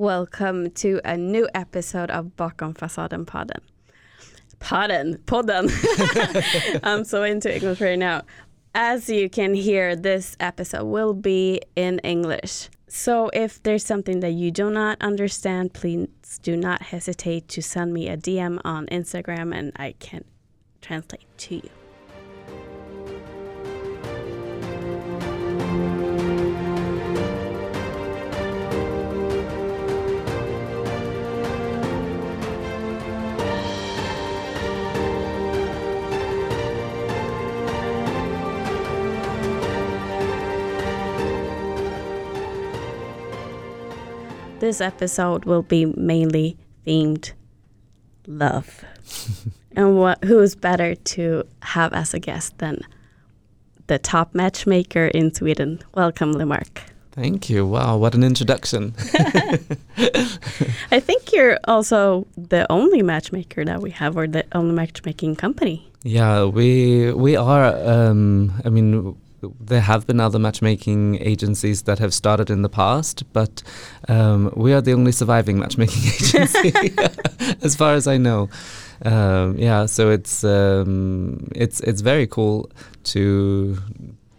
Welcome to a new episode of Bakom Fasaden Podden. Podden, podden. I'm so into English right now. As you can hear, this episode will be in English. So if there's something that you do not understand, please do not hesitate to send me a DM on Instagram and I can translate to you. This episode will be mainly themed love. and what who is better to have as a guest than the top matchmaker in Sweden? Welcome, Lemarc. Thank you. Wow, what an introduction. I think you're also the only matchmaker that we have, or the only matchmaking company. Yeah, we we are. Um, I mean, there have been other matchmaking agencies that have started in the past, but um, we are the only surviving matchmaking agency, as far as I know. Um, yeah, so it's um, it's it's very cool to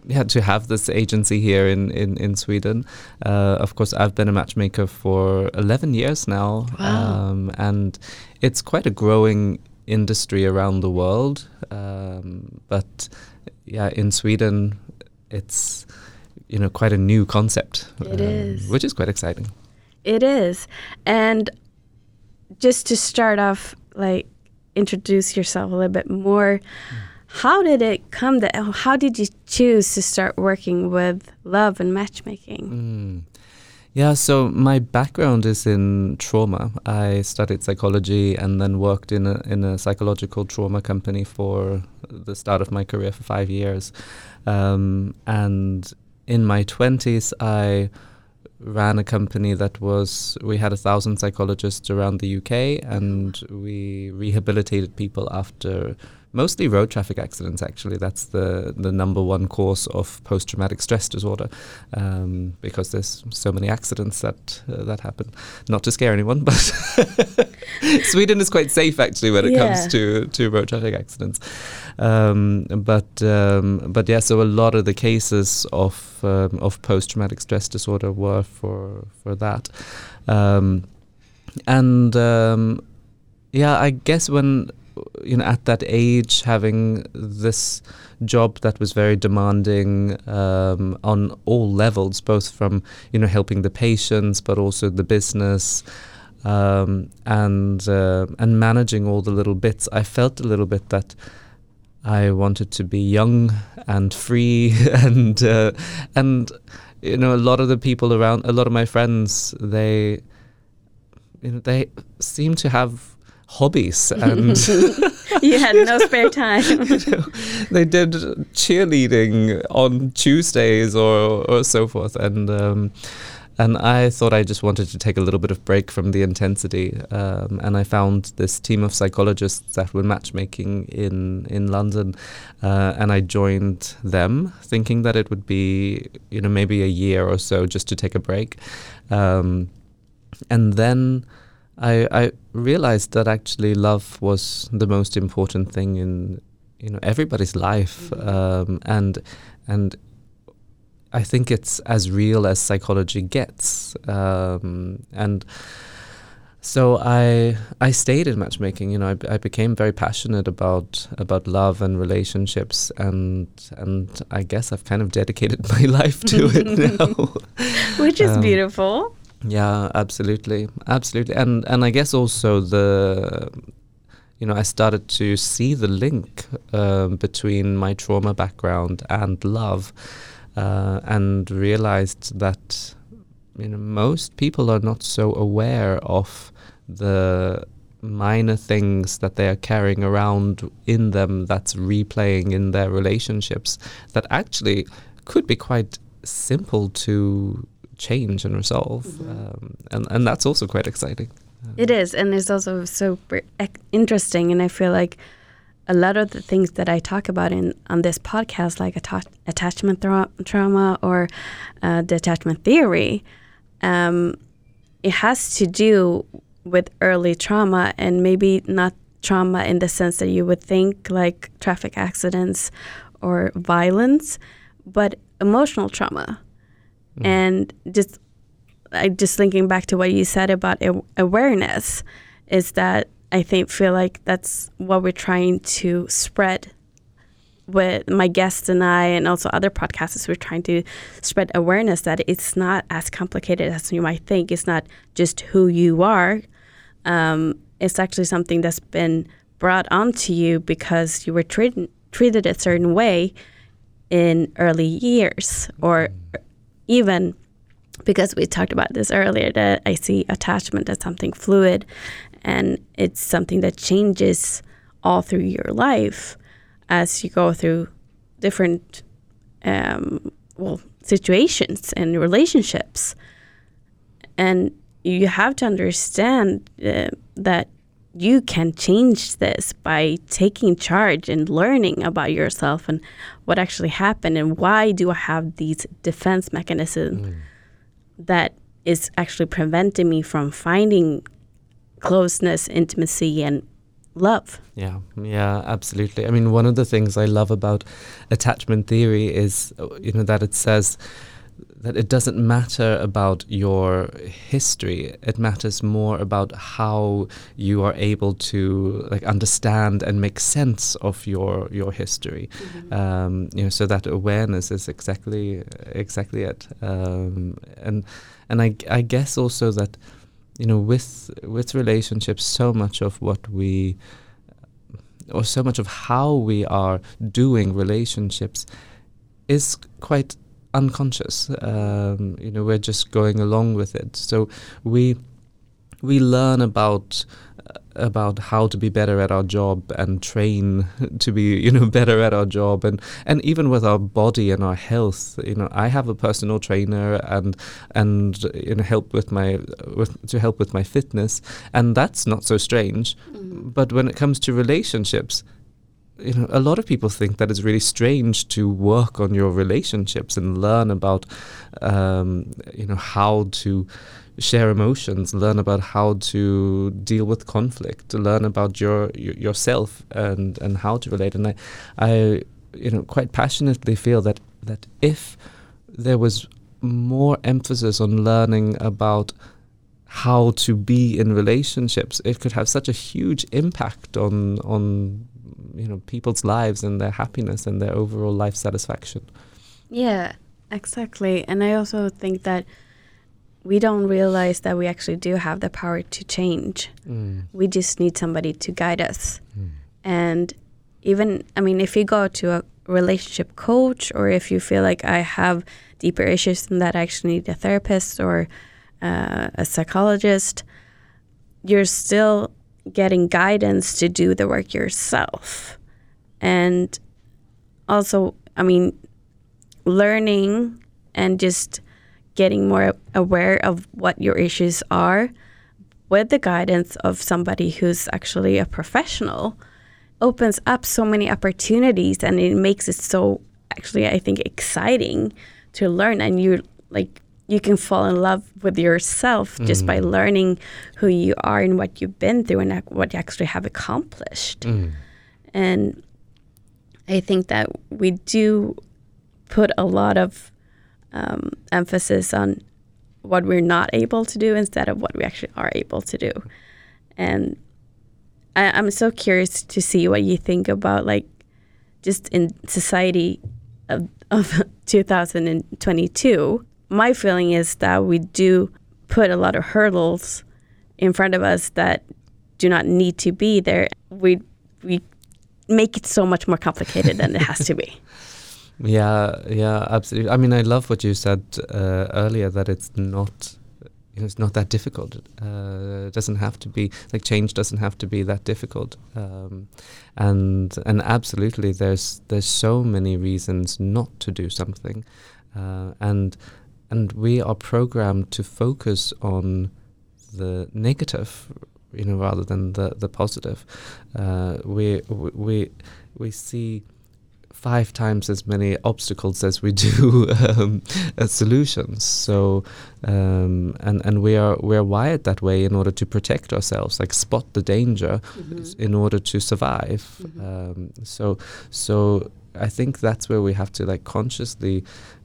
yeah to have this agency here in in in Sweden. Uh, of course, I've been a matchmaker for eleven years now, wow. Um, and it's quite a growing industry around the world. Um, but yeah, in Sweden, it's you know quite a new concept. It um, is, which is quite exciting. It is, and just to start off, like introduce yourself a little bit more. Mm. How did it come that? How did you choose to start working with love and matchmaking? Mm. Yeah, so my background is in trauma. I studied psychology and then worked in a in a psychological trauma company for the start of my career for five years. Um, and in my twenties, I ran a company that was we had a thousand psychologists around the UK, and we rehabilitated people after mostly road traffic accidents. Actually, that's the the number one cause of post traumatic stress disorder, um, because there's so many accidents that uh, that happen. Not to scare anyone, but Sweden is quite safe actually when it yeah. comes to to road traffic accidents. Um, but um, but yeah, so a lot of the cases of um, of post traumatic stress disorder were for for that, um, and um, yeah, I guess when you know at that age having this job that was very demanding um, on all levels both from you know helping the patients but also the business um, and uh, and managing all the little bits I felt a little bit that I wanted to be young and free and uh, and you know a lot of the people around a lot of my friends they you know they seem to have hobbies and you had no spare time. You know, they did cheerleading on tuesdays or or so forth and um, and I thought I just wanted to take a little bit of break from the intensity um, and I found this team of psychologists that were matchmaking in in London uh, and I joined them thinking that it would be you know maybe a year or so just to take a break um, and then I, I realized that actually love was the most important thing in you know everybody's life mm-hmm. um, and and I think it's as real as psychology gets um, and so I I stayed in matchmaking you know I, I became very passionate about about love and relationships and and I guess I've kind of dedicated my life to it now. Which is um, beautiful. yeah, absolutely, absolutely, and and I guess also the, you know, I started to see the link um, between my trauma background and love, uh, and realized that, you know, most people are not so aware of the minor things that they are carrying around in them that's replaying in their relationships that actually could be quite simple to change and resolve, mm-hmm. um, and and that's also quite exciting. It is, and it's also super interesting, and I feel like a lot of the things that I talk about in on this podcast, like atta- attachment tra- trauma or uh, the attachment theory, um, it has to do with early trauma and maybe not trauma in the sense that you would think like traffic accidents or violence, but emotional trauma. Mm. And just I just thinking back to what you said about awareness is that I think feel like that's what we're trying to spread with my guests and I, and also other podcasters, we're trying to spread awareness that it's not as complicated as you might think. It's not just who you are. Um, it's actually something that's been brought onto you because you were treated treated a certain way in early years, or even because we talked about this earlier that I see attachment as something fluid, and it's something that changes all through your life as you go through different um, well situations and relationships and you have to understand uh, that you can change this by taking charge and learning about yourself and what actually happened and why do I have these defense mechanisms mm. that is actually preventing me from finding closeness, intimacy, and love. Yeah, yeah, absolutely. I mean, one of the things I love about attachment theory is, you know, that it says that it doesn't matter about your history. It matters more about how you are able to like understand and make sense of your your history. Mm-hmm. Um, you know, so that awareness is exactly exactly it. Um, and and I I guess also that you know with with relationships so much of what we or so much of how we are doing relationships is quite unconscious. Um, you know we're just going along with it. So we we learn about about how to be better at our job and train to be you know better at our job and and even with our body and our health you know I have a personal trainer and and you know help with my with to help with my fitness and that's not so strange mm. but when it comes to relationships you know, a lot of people think that it's really strange to work on your relationships and learn about, um, you know, how to share emotions, learn about how to deal with conflict, to learn about your, your yourself and and how to relate. And I, I, you know, quite passionately feel that that if there was more emphasis on learning about how to be in relationships, it could have such a huge impact on on you know people's lives and their happiness and their overall life satisfaction. Yeah, exactly. And I also think that we don't realize that we actually do have the power to change. Mm. We just need somebody to guide us. Mm. And even, I mean, if you go to a relationship coach or if you feel like I have deeper issues than that, I actually need a therapist or uh, a psychologist, you're still getting guidance to do the work yourself. And also, I mean, learning and just getting more aware of what your issues are with the guidance of somebody who's actually a professional opens up so many opportunities and it makes it so actually I think exciting to learn and you like you can fall in love with yourself mm. just by mm. learning who you are and what you've been through and what you actually have accomplished. Mm. And I think that we do put a lot of um, emphasis on what we're not able to do instead of what we actually are able to do. And I, I'm so curious to see what you think about like just in society of, of 2022 my feeling is that we do put a lot of hurdles in front of us that do not need to be there. We we make it so much more complicated than it has to be. Yeah, yeah, absolutely. I mean, I love what you said uh, earlier that it's not you know, it's not that difficult. Uh, it doesn't have to be like change doesn't have to be that difficult. Um, and and absolutely, there's there's so many reasons not to do something, uh, and and we are programmed to focus on the negative you know rather than the the positive uh, we we we see five times as many obstacles as we do um, uh, solutions. So, um, and and we are we are wired that way in order to protect ourselves, like spot the danger, Mhm. in order to survive. Mhm. Um, so so I think that's where we have to like consciously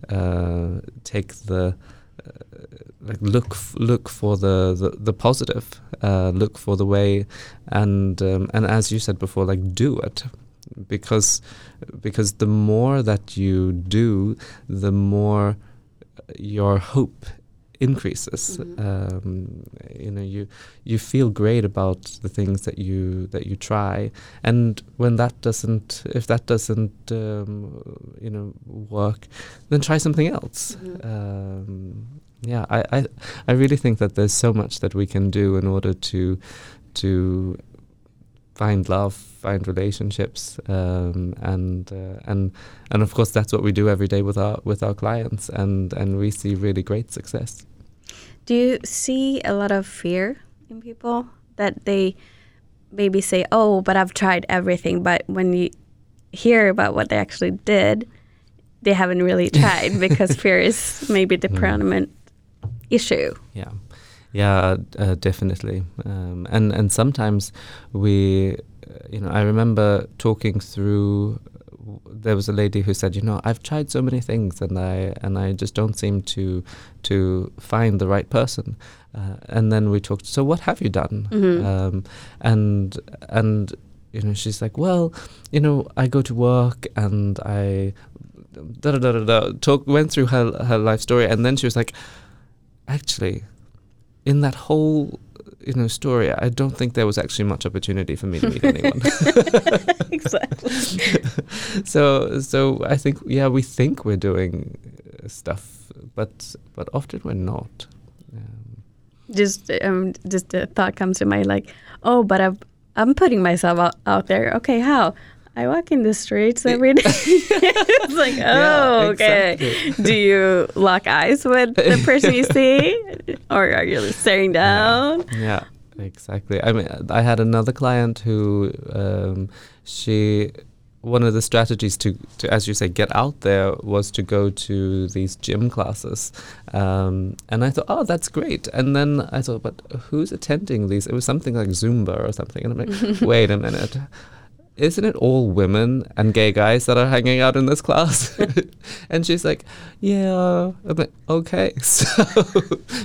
uh, take the uh, like look f- look for the the, the positive, uh, look for the way, and um, and as you said before, like do it, because because the more that you do, the more your hope increases. Mhm. Um, you know, you you feel great about the things that you that you try, and when that doesn't, if that doesn't, um, you know, work, then try something else. Mhm. Um, yeah, I, I I really think that there's so much that we can do in order to to find love, find relationships, um, and uh, and and of course that's what we do every day with our with our clients, and and we see really great success. Do you see a lot of fear in people that they maybe say, "Oh, but I've tried everything," but when you hear about what they actually did, they haven't really tried because fear is maybe the Mm. predominant issue. Yeah, yeah, uh, definitely. Um, and and sometimes we, uh, you know, I remember talking through. There was a lady who said, you know, I've tried so many things, and I and I just don't seem to to find the right person. Uh, and then we talked. So what have you done? Mhm. Um, and and you know, she's like, well, you know, I go to work and I. Da, da, da, da, da, talk went through her her life story and then she was like actually, in that whole you know story, I don't think there was actually much opportunity for me to meet anyone. exactly. so so I think yeah, we think we're doing uh, stuff, but but often we're not. Um, Just um, just the thought comes to mind like, "Oh, but I've, I'm putting myself out, out there. Okay, how?" I walk in the streets every day. it's like, oh, Yeah, okay. exactly. Do you lock eyes with the person you see, or are you staring down? Yeah, exactly. I mean, I had another client who um, she one of the strategies to, to, as you say, get out there was to go to these gym classes, um, and I thought, oh, that's great. And then I thought, but who's attending these? It was something like Zumba or something, and I'm like, wait a minute. Isn't it all women and gay guys that are hanging out in this class? and she's like, Yeah. I'm like, okay, so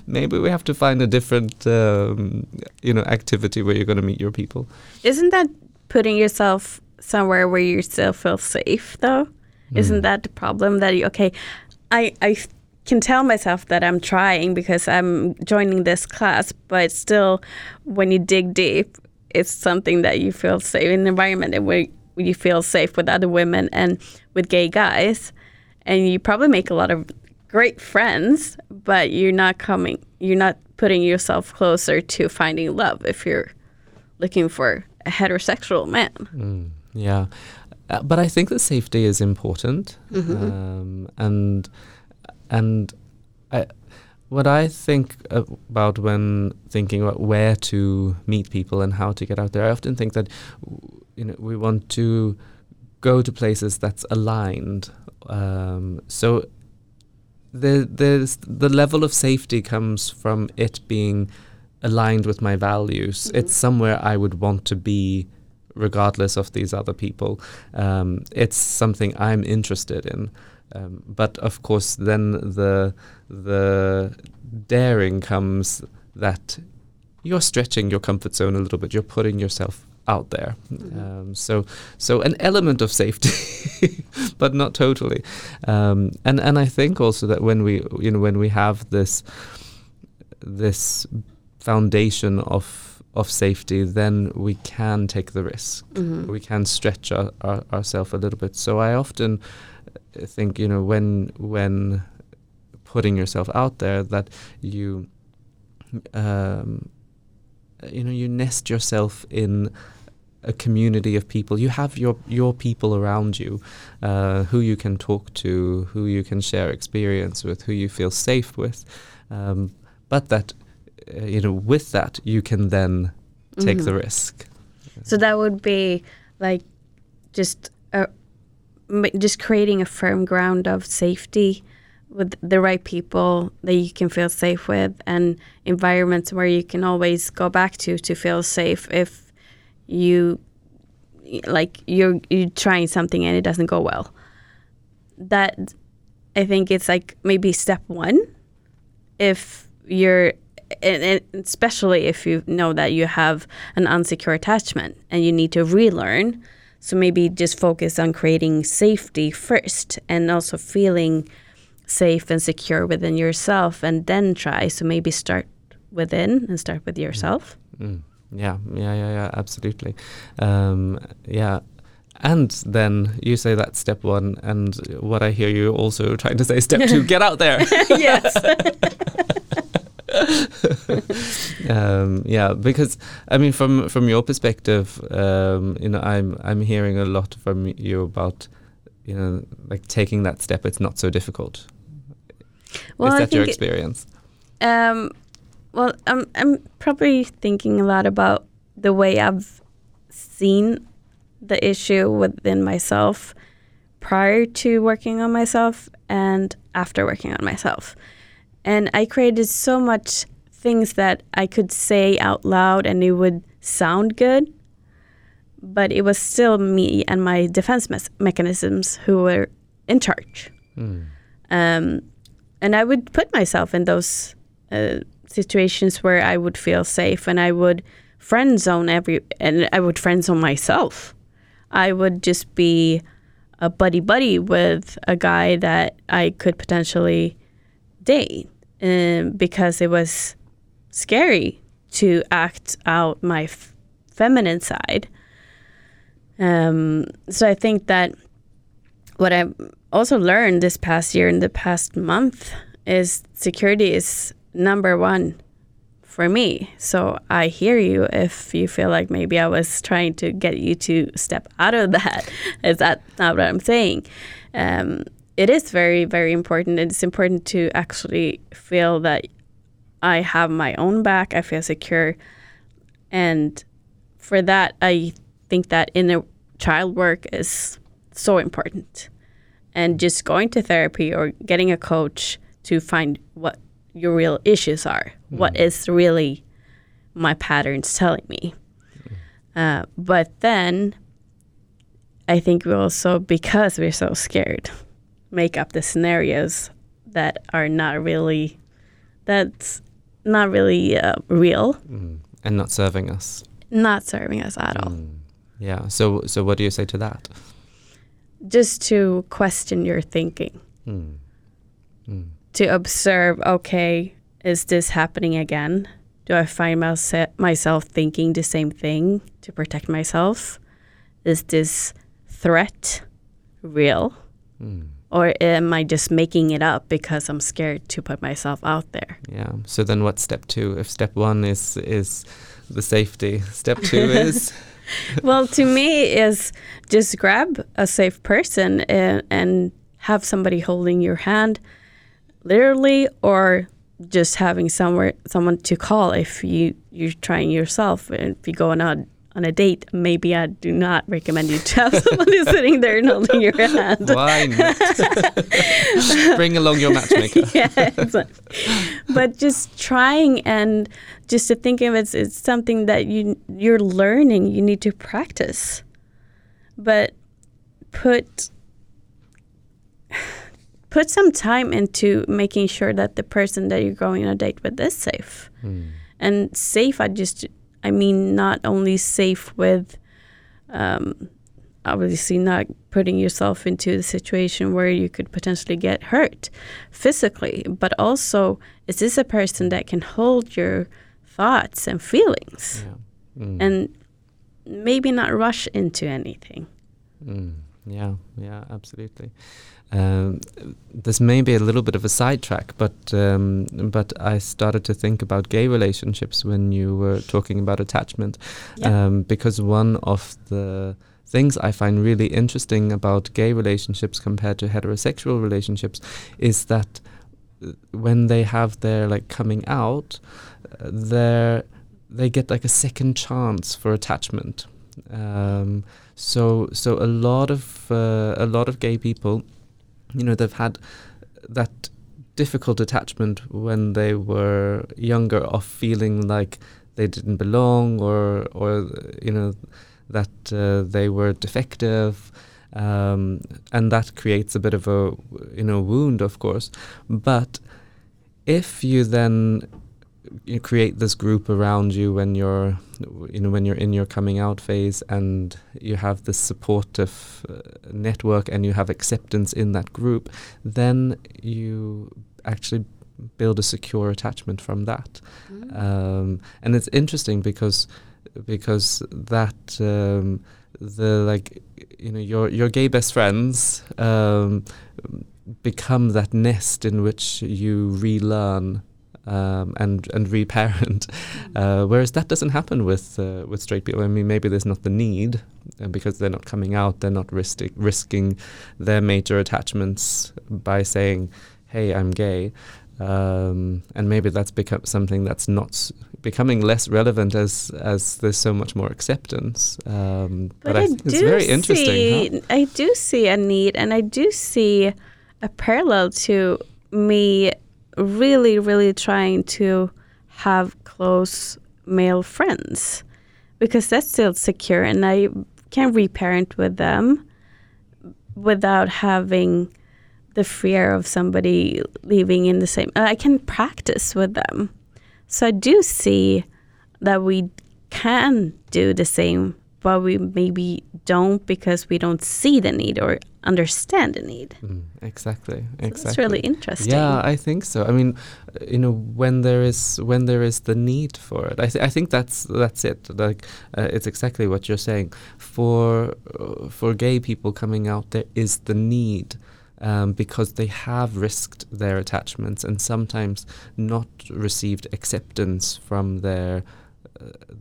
maybe we have to find a different, um, you know, activity where you're going to meet your people. Isn't that putting yourself somewhere where you still feel safe, though? Isn't Mm. that the problem that you, okay, I, I can tell myself that I'm trying because I'm joining this class, but still, when you dig deep, it's something that you feel safe in an environment and where you feel safe with other women and with gay guys. And you probably make a lot of great friends, but you're not coming, you're not putting yourself closer to finding love if you're looking for a heterosexual man. Mm, yeah, uh, but I think that safety is important, um, and and I, what I think about when thinking about where to meet people and how to get out there, I often think that you know we want to go to places that's aligned. Um, so there, there's the level of safety comes from it being aligned with my values. Mhm. It's somewhere I would want to be regardless of these other people. Um, it's something I'm interested in. Um, but of course, then the the daring comes that you're stretching your comfort zone a little bit. You're putting yourself out there. Mhm. Um, so so an element of safety, but not totally. Um, and and I think also that when we you know when we have this this foundation of of safety, then we can take the risk. Mhm. We can stretch our, our, ourselves a little bit. So I often uh, think, you know, when when putting yourself out there, that you, um, you know, you nest yourself in a community of people. You have your your people around you, uh, who you can talk to, who you can share experience with, who you feel safe with. Um, but that, uh, you know, with that, you can then take the Mhm. risk. So that would be like just just creating a firm ground of safety with the right people that you can feel safe with and environments where you can always go back to to feel safe if you like you're you're trying something and it doesn't go well. That i think it's like maybe step one if you're and especially if you know that you have an unsecure attachment and you need to relearn so maybe just focus on creating safety first and also feeling safe and secure within yourself and then try. So maybe start within and start with yourself. Mm. Yeah, yeah, yeah, yeah, absolutely. Um, yeah. And then you say that step one, and what I hear you also trying to say, step two, get out there. yes. um, yeah, because I mean, from from your perspective, um, you know, I'm I'm hearing a lot from you about, you know, like taking that step. It's not so difficult. Well, Is that your experience? Um, well, I'm I'm probably thinking a lot about the way I've seen the issue within myself prior to working on myself and after working on myself. And I created so much things that I could say out loud and it would sound good, but it was still me and my defense mes- mechanisms who were in charge. Mm. Um, and I would put myself in those uh, situations where I would feel safe, and I would friend zone every, and I would friend zone myself. I would just be a buddy buddy with a guy that I could potentially date, um, because it was scary to act out my f- feminine side. Um, so I think that what I also learned this past year and the past month is security is number one for me. So I hear you if you feel like maybe I was trying to get you to step out of that. Is that not what I'm saying? Um, it is very, very important. It's important to actually feel that I have my own back. I feel secure. And for that, I think that inner child work is so important and just going to therapy or getting a coach to find what your real issues are. What is really my patterns telling me? Uh, but then I think we also, because we're so scared, make up the scenarios that are not really, that's not really uh, real, Mm. And not serving us. not serving us at all. Mm. Yeah. So so what do you say to that? Just to question your thinking. Mm. Mm. to observe okay is this happening again do i find myse- myself thinking the same thing to protect myself is this threat real Mm. Or am i just making it up because i'm scared to put myself out there Yeah. So then what's step two? If step one is is the safety, step two is well to me is just grab a safe person and, and have somebody holding your hand literally or just having somewhere someone to call if you you're trying yourself if you go on a on a date maybe i do not recommend you to have somebody sitting there and holding your hand why not? Bring along your matchmaker. yeah, exactly. but just trying and just to think of it as it's something that you you're learning, you need to practice. But put put some time into making sure that the person that you're going on a date with is safe. Mm. And safe, I just I mean not only safe with um, obviously not putting yourself into the situation where you could potentially get hurt physically, but also is this a person that can hold your thoughts and feelings Yeah. Mm. and maybe not rush into anything? Mm, yeah, yeah, absolutely. Um, this may be a little bit of a sidetrack, but um, but I started to think about gay relationships when you were talking about attachment, Yeah. um, because one of the things I find really interesting about gay relationships compared to heterosexual relationships is that uh, when they have their like coming out, uh, they they get like a second chance for attachment Um, so so a lot of uh, a lot of gay people, you know, they've had that difficult attachment when they were younger of feeling like they didn't belong or or you know that uh, they were defective um, and that creates a bit of a you know wound of course. But if you then you create this group around you when you're you know when you're in your coming out phase and you have this supportive uh, network and you have acceptance in that group then you actually build a secure attachment from that Mm. um, and it's interesting because because that um, the like you know your your gay best friends um, become that nest in which you relearn um, and and reparent, uh, whereas that doesn't happen with uh, with straight people. I mean, maybe there's not the need uh, because they're not coming out, they're not risking risking their major attachments by saying, "Hey, I'm gay," um, and maybe that's become something that's not s- becoming less relevant as as there's so much more acceptance. Um, but, I, think it's very interesting. see, huh? I do see a need, and I do see a parallel to me really, really trying to have close male friends because that's still secure, and I can reparent with them without having the fear of somebody leaving in the same. Uh, I can practice with them, so I do see that we can do the same, but we maybe don't because we don't see the need or understand the need. Mm, exactly. So Exactly. That's really interesting. Yeah, I think so. I mean, uh, you know, when there is when there is the need for it, I, th- I think that's that's it. Like, uh, it's exactly what you're saying. For uh, for gay people coming out, there is the need. Um, because they have risked their attachments and sometimes not received acceptance from their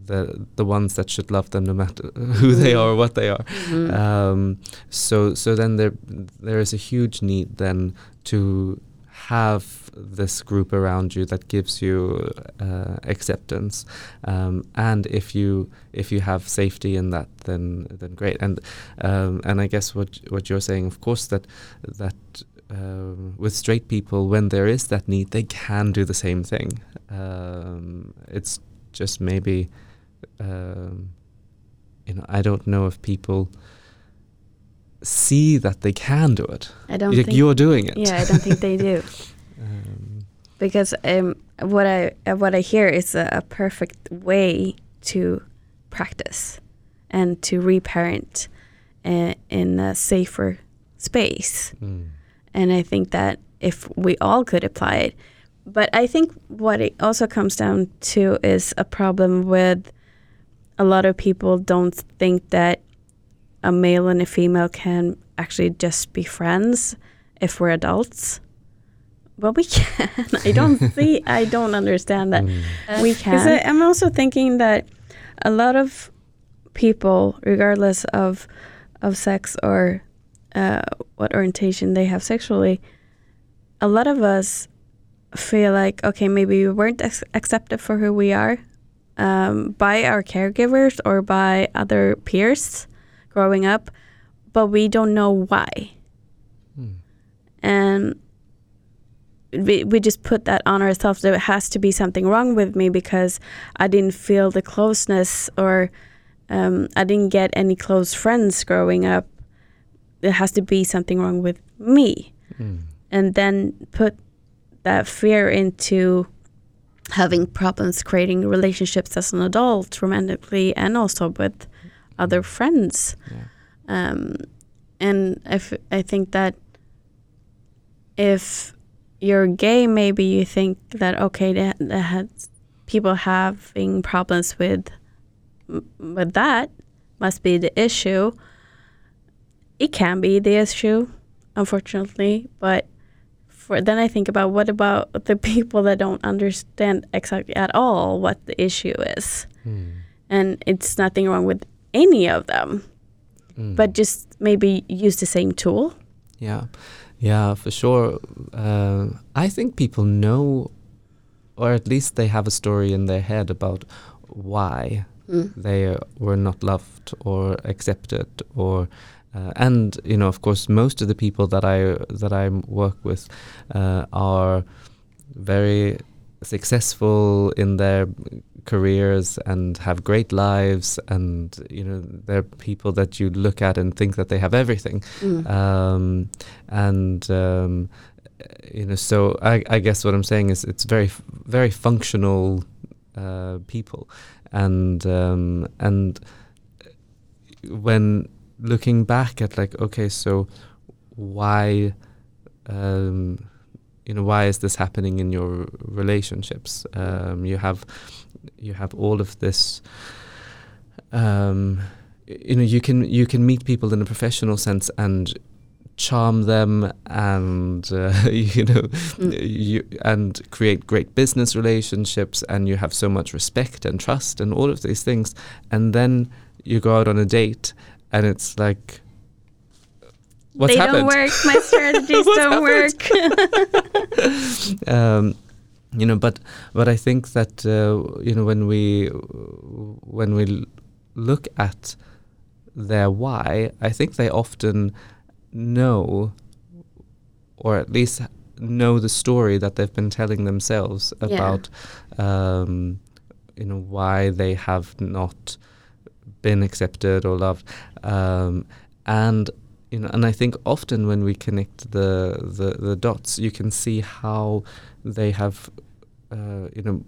the the ones that should love them no matter who they are or what they are. Mhm. Um, so so then there there is a huge need then to have this group around you that gives you uh, acceptance, um, and if you if you have safety in that, then then great. And um, and I guess what what you're saying, of course, that that. Um, with straight people, when there is that need, they can do the same thing. Um, it's just maybe, um, you know, I don't know if people see that they can do it. I don't Like think. you're doing it. Yeah, I don't think they do Um, because um, what I uh, what I hear is a, a perfect way to practice and to reparent uh, in a safer space. mm, And I think that if we all could apply it, but I think what it also comes down to is a problem with a lot of people don't think that a male and a female can actually just be friends if we're adults. But we can. I don't see, I don't understand that. mm, we can. Because I'm also thinking that a lot of people, regardless of of sex or uh, what orientation they have sexually, a lot of us feel like okay, maybe we weren't ex- accepted for who we are um, by our caregivers or by other peers growing up, but we don't know why, mm, and we, we just put that on ourselves there has to be something wrong with me because i didn't feel the closeness or um, i didn't get any close friends growing up. There has to be something wrong with me. Mm, and then put that fear into having problems creating relationships as an adult romantically and also with other friends yeah. um, and I, f- I think that if you're gay, maybe you think that okay, that, that people having problems with with that must be the issue. It can be the issue, unfortunately, but for then I think about what about the people that don't understand exactly at all what the issue is, Mm, and it's nothing wrong with any of them mm. but just maybe use the same tool. Yeah, yeah, for sure. Uh, I think people know, or at least they have a story in their head about why Mm. they were not loved or accepted or uh, and you know of course most of the people that I that I work with uh, are very successful in their careers and have great lives and you know they're people that you look at and think that they have everything Mm. um, and um, you know so I, I guess what I'm saying is it's very very functional uh, people and um, and when looking back at like okay so why um, you know why is this happening in your relationships um, you have you have all of this um, you know you can you can meet people in a professional sense and charm them and uh, you know Mm. you and create great business relationships and you have so much respect and trust and all of these things and then you go out on a date and it's like what's they happened don't work. My strategies don't work. um, you know, but but I think that uh, you know when we when we l- look at their why, I think they often know, or at least know the story that they've been telling themselves Yeah. about, um, you know, why they have not been accepted or loved, um, and you know, and I think often when we connect the the, the dots, you can see how they have, uh, you know,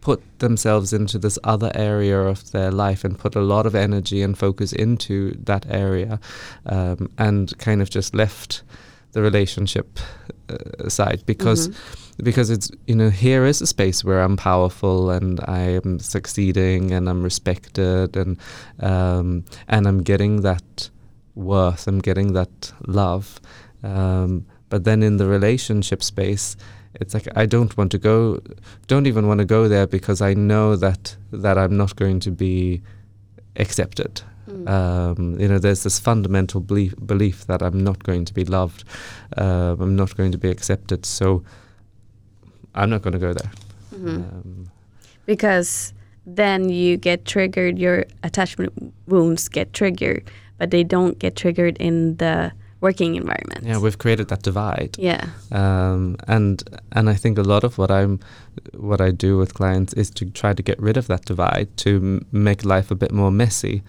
put themselves into this other area of their life and put a lot of energy and focus into that area, um, and kind of just left the relationship uh, side because Mhm. because it's you know here is a space where I'm powerful and I am succeeding and I'm respected and um, and I'm getting that worth I'm getting that love um, but then in the relationship space it's like I don't want to go don't even want to go there because I know that that I'm not going to be accepted Mm. um, you know, there's this fundamental belief, belief that I'm not going to be loved, um, I'm not going to be accepted, so I'm not going to go there. Mhm. Um, because then you get triggered your attachment wounds get triggered but they don't get triggered in the working environment yeah, we've created that divide, yeah um, and and I think a lot of what I'm, what I do with clients is to try to get rid of that divide to m- make life a bit more messy.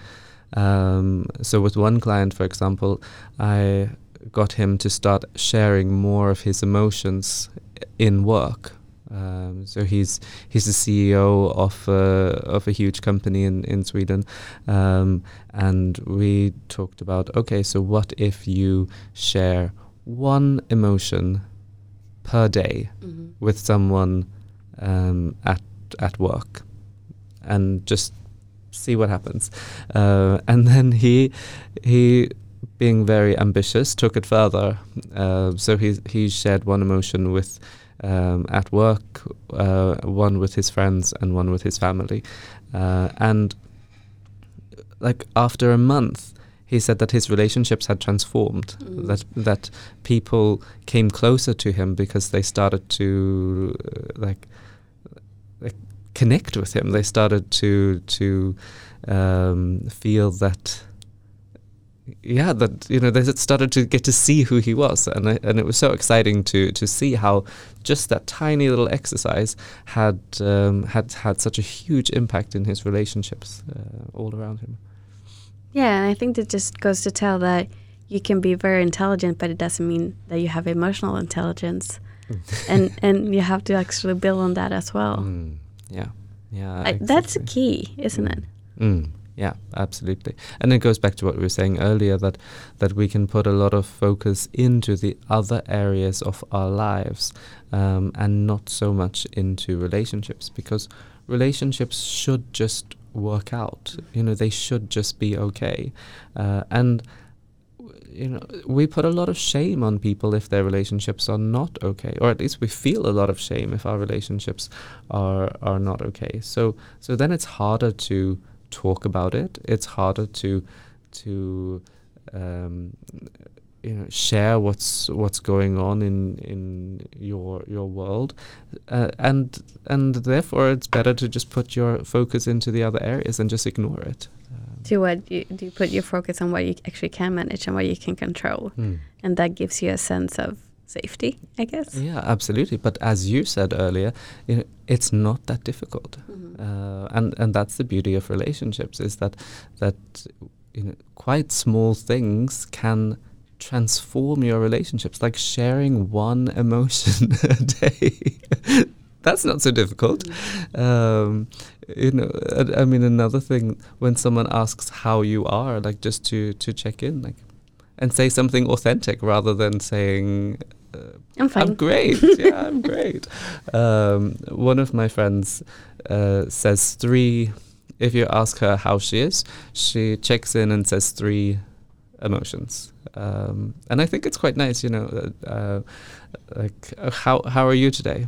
Um, so with one client, for example, I got him to start sharing more of his emotions in work. Um, so he's he's the CEO of a, of a huge company in in Sweden, um, and we talked about okay, so what if you share one emotion per day Mhm. with someone um, at at work, and just see what happens. Uh, and then he he being very ambitious took it further. Uh, so he he shared one emotion with um, at work, uh, one with his friends, and one with his family. Uh, and like after a month, he said that his relationships had transformed. Mm. That that people came closer to him because they started to uh, like like connect with him. They started to to um, feel that yeah that you know they started to get to see who he was. And I, and it was so exciting to to see how just that tiny little exercise had um, had had such a huge impact in his relationships uh, all around him. Yeah and i think that just goes to tell that you can be very intelligent but it doesn't mean that you have emotional intelligence. And and you have to actually build on that as well. Mm, yeah yeah I, that's a key isn't it Mm, yeah, absolutely. And it goes back to what we were saying earlier that that we can put a lot of focus into the other areas of our lives um, and not so much into relationships because relationships should just work out. You know, they should just be okay. Uh, and you know, we put a lot of shame on people if their relationships are not okay, or at least we feel a lot of shame if our relationships are are not okay. So so then it's harder to talk about it. It's harder to to um, you know share what's what's going on in in your your world uh, and and therefore it's better to just put your focus into the other areas and just ignore it Do what you do you put your focus on what you actually can manage and what you can control, hmm. and that gives you a sense of safety, I guess. yeah absolutely but as you said earlier you know it's not that difficult Mhm. uh, and and that's the beauty of relationships is that that you know quite small things can transform your relationships like sharing one emotion a day that's not so difficult um, you know I, I mean another thing when someone asks how you are like just to to check in like and say something authentic rather than saying uh, I'm fine. I'm great. yeah, I'm great. Um, one of my friends uh, says three. If you ask her how she is, she checks in and says three emotions, um, and I think it's quite nice. You know, uh, uh, like uh, how how are you today?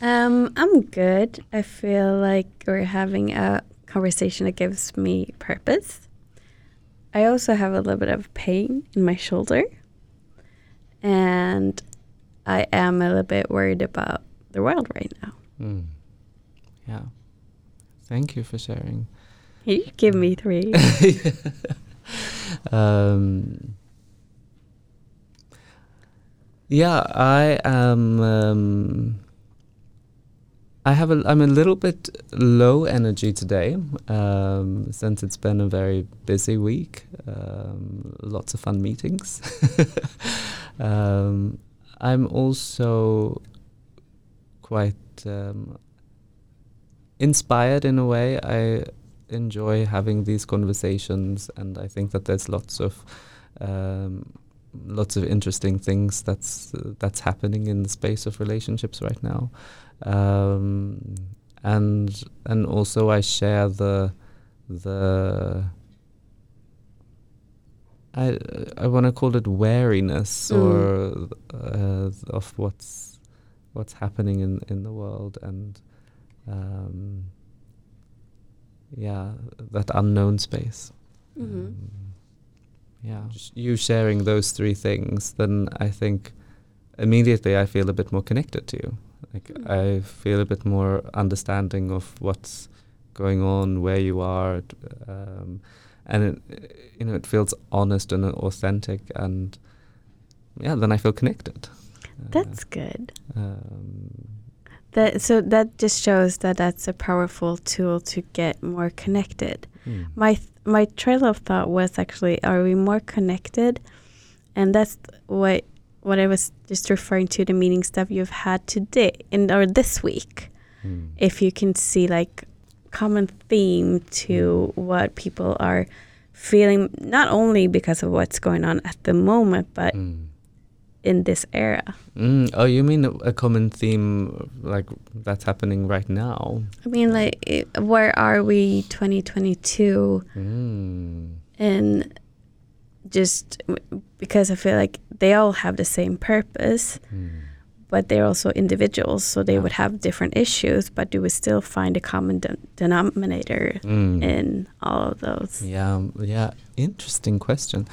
Um, I'm good. I feel like we're having a conversation that gives me purpose. I also have a little bit of pain in my shoulder. And I am a little bit worried about the world right now. Mm. Yeah. Thank you for sharing. You give me three. um, yeah, I am. Um, I have a. I'm a little bit low energy today, um, since it's been a very busy week. Um, lots of fun meetings. um, I'm also quite um, inspired in a way. I enjoy having these conversations, and I think that there's lots of um, lots of interesting things that's uh, that's happening in the space of relationships right now, um, and and also I share the the I I want to call it wariness Mm. or uh, of what's what's happening in in the world and um, yeah that unknown space Mhm. um, yeah Just you sharing those three things then i think immediately i feel a bit more connected to you like i feel a bit more understanding of what's going on where you are um, and it, you know it feels honest and authentic and yeah then i feel connected Uh, That's good. um, That so that just shows that that's a powerful tool to get more connected. mm. My th- my trail of thought was actually, are we more connected? And that's th- what what I was just referring to the meeting stuff you've had today in or this week. Mm. If you can see like common theme to what people are feeling, not only because of what's going on at the moment, but Mm. in this era. Mm, oh, you mean a, common theme like that's happening right now? I mean, like, where are we 2022? Mm. and just because I feel like they all have the same purpose, Mm. but they're also individuals, so they Yeah. would have different issues. But do we still find a common de- denominator Mm. in all of those? Yeah, yeah. Interesting question.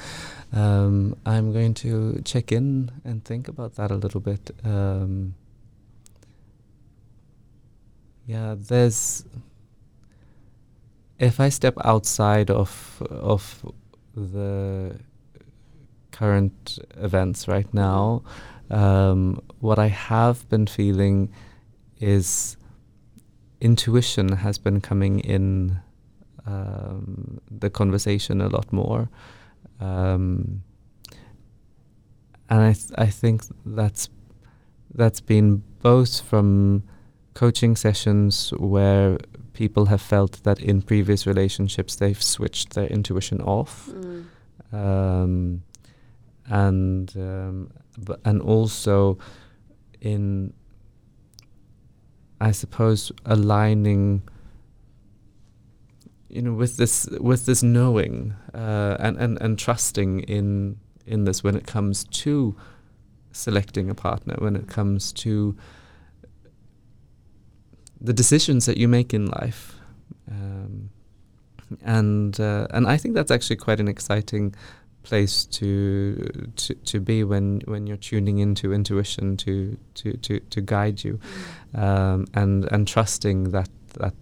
Um, I'm going to check in and think about that a little bit. Um, yeah, there's. If I step outside of of the current events right now, um, what I have been feeling is intuition has been coming in um, the conversation a lot more. Um, and I, th- I think that's that's been both from coaching sessions where people have felt that in previous relationships they've switched their intuition off. Um, and um, but, and also in I suppose aligning you know with this with this knowing uh, and, and and trusting in in this when it comes to selecting a partner when it comes to the decisions that you make in life. Um, and uh, and I think that's actually quite an exciting place to to to be when when you're tuning into intuition to to to to guide you, um, and and trusting that that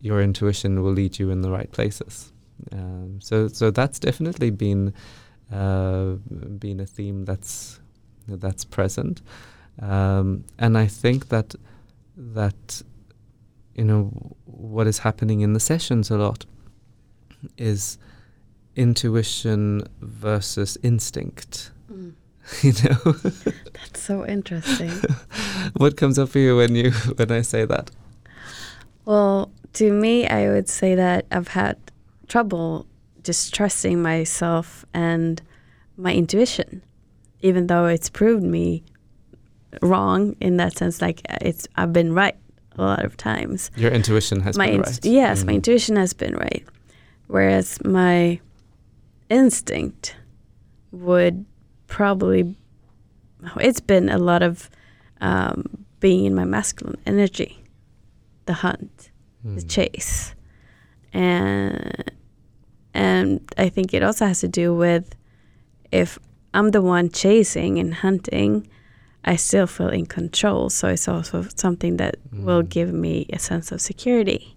your intuition will lead you in the right places. Um, so so that's definitely been uh, been a theme that's that's present, um, and I think that that you know what is happening in the sessions a lot is intuition versus instinct. Mm. you know, That's so interesting. what comes up for you when you when I say that? well, to me, I would say that I've had trouble just trusting myself and my intuition, even though it's proved me wrong in that sense. Like it's, I've been right a lot of times. Your intuition has my been int- right. yes, my Mm. intuition has been right, whereas my instinct would probably. It's been a lot of um, being in my masculine energy, the hunt, the Mm. chase, and and I think it also has to do with if I'm the one chasing and hunting, I still feel in control. So it's also something that will Mm. give me a sense of security.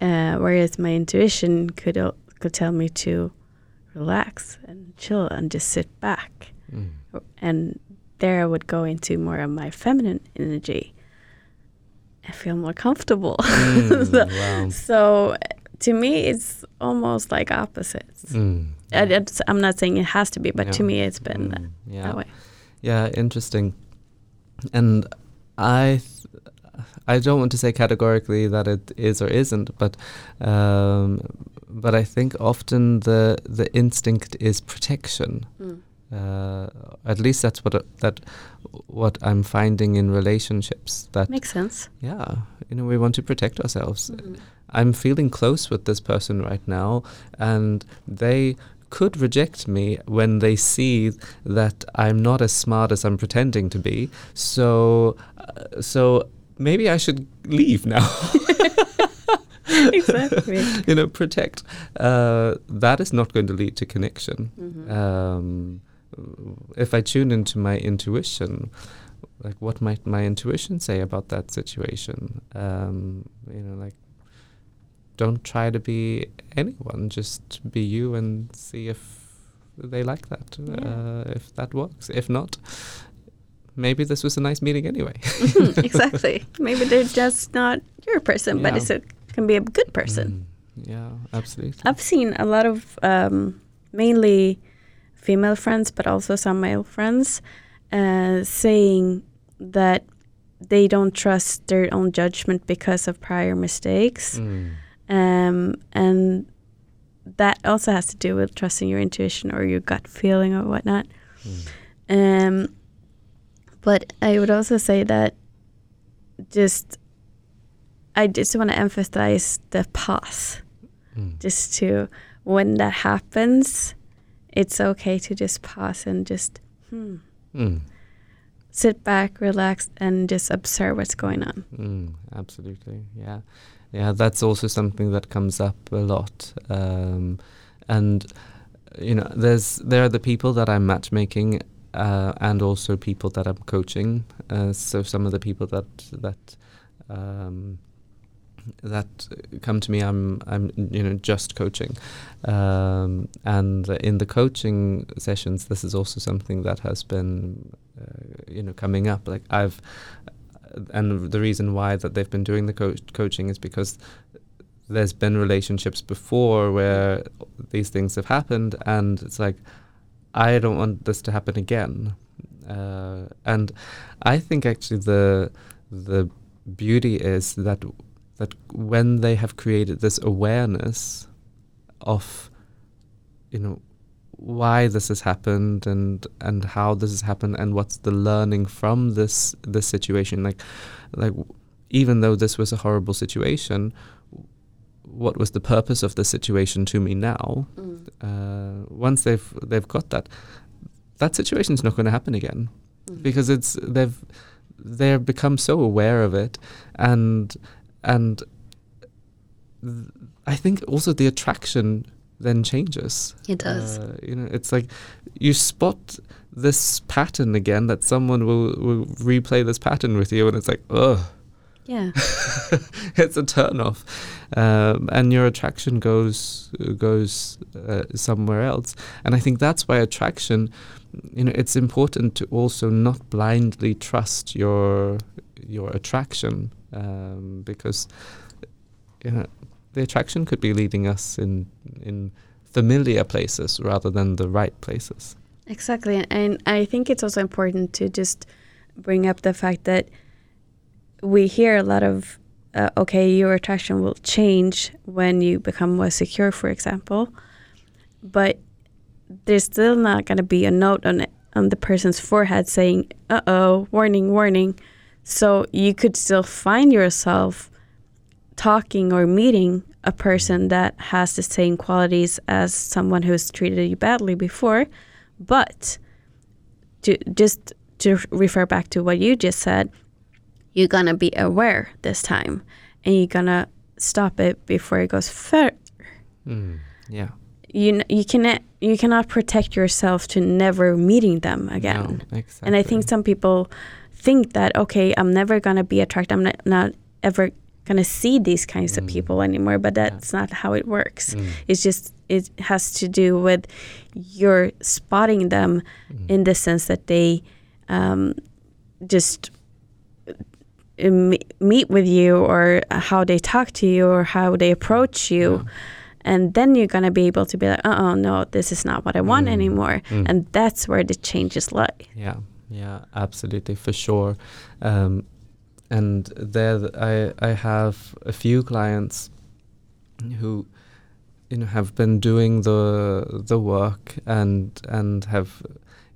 Uh, whereas my intuition could could tell me to relax and chill and just sit back, Mm. and there I would go into more of my feminine energy. I feel more comfortable. Mm, so, wow. so to me, it's almost like opposites. Mm. I, I'm not saying it has to be, but to me, it's been Mm, yeah. that way. Yeah, interesting. And I, th- I don't want to say categorically that it is or isn't, but, um, but I think often the the instinct is protection. Mm. Uh, at least that's what that what I'm finding in relationships. That Makes sense. yeah, you know, we want to protect ourselves. Mhm. I'm feeling close with this person right now, and they could reject me when they see that I'm not as smart as I'm pretending to be. So, uh, so maybe I should leave now. exactly. you know, protect. Uh, that is not going to lead to connection. Mhm. Um, if I tune into my intuition, like what might my intuition say about that situation? Um, you know, like don't try to be anyone, just be you and see if they like that, Yeah. uh, if that works. If not, maybe this was a nice meeting anyway. Mhm, exactly. Maybe they're just not your person, but Yeah. it's a, can be a good person. Mm, yeah, absolutely. I've seen a lot of um, mainly female friends, but also some male friends, uh, saying that they don't trust their own judgment because of prior mistakes, Mm, um, and that also has to do with trusting your intuition or your gut feeling or whatnot. mm, Um, but I would also say that just I just want to emphasize the pause. mm, Just to when that happens, it's okay to just pause and just hmm, mm. sit back, relax, and just observe what's going on. Mm, absolutely, yeah, yeah. That's also something that comes up a lot, um, and you know, there's there are the people that I'm matchmaking, uh, and also people that I'm coaching. Uh, so some of the people that that um, that come to me, I'm I'm you know just coaching, um, and in the coaching sessions, this is also something that has been uh, you know coming up. Like I've and the reason why that they've been doing the co- coaching is because there's been relationships before where these things have happened and it's like i don't want this to happen again. Uh, and i think actually the the beauty is that that when they have created this awareness of you know why this has happened and and how this has happened and what's the learning from this this situation. Like like even though this was a horrible situation what was the purpose of the situation to me now? Uh, once they've they've got that that situation is not going to happen again. Because it's they've they've become so aware of it and and th- I think also the attraction then changes. It does. Uh, you know, it's like you spot this pattern again that someone will, will replay this pattern with you, and it's like, ugh. Yeah. it's a turn off, um, and your attraction goes goes uh, somewhere else. And I think that's why attraction, you know, it's important to also not blindly trust your your attraction um, because you know the attraction could be leading us in in familiar places rather than the right places. Exactly, and I think it's also important to just bring up the fact that we hear a lot of uh, okay, your attraction will change when you become more secure, for example, but there's still not going to be a note on it, on the person's forehead saying, "Uh oh, warning, warning." So you could still find yourself talking or meeting a person that has the same qualities as someone who's treated you badly before, but to just to refer back to what you just said, you're gonna be aware this time, and you're gonna stop it before it goes further. Mm, yeah. You you cannot you cannot protect yourself to never meeting them again. No, exactly. And I think some people think that okay, I'm never gonna be attracted. I'm not, not ever gonna see these kinds Mm. of people anymore. But that's not how it works. Mm, It's just it has to do with you're spotting them mm, in the sense that they um, just uh, meet with you or how they talk to you or how they approach you. yeah. And then you're gonna be able to be like, oh no, this is not what I want Mm, anymore, mm. and that's where the changes lie. Yeah, yeah, absolutely, for sure. Um, and there, th- I I have a few clients who, you know, have been doing the the work and and have,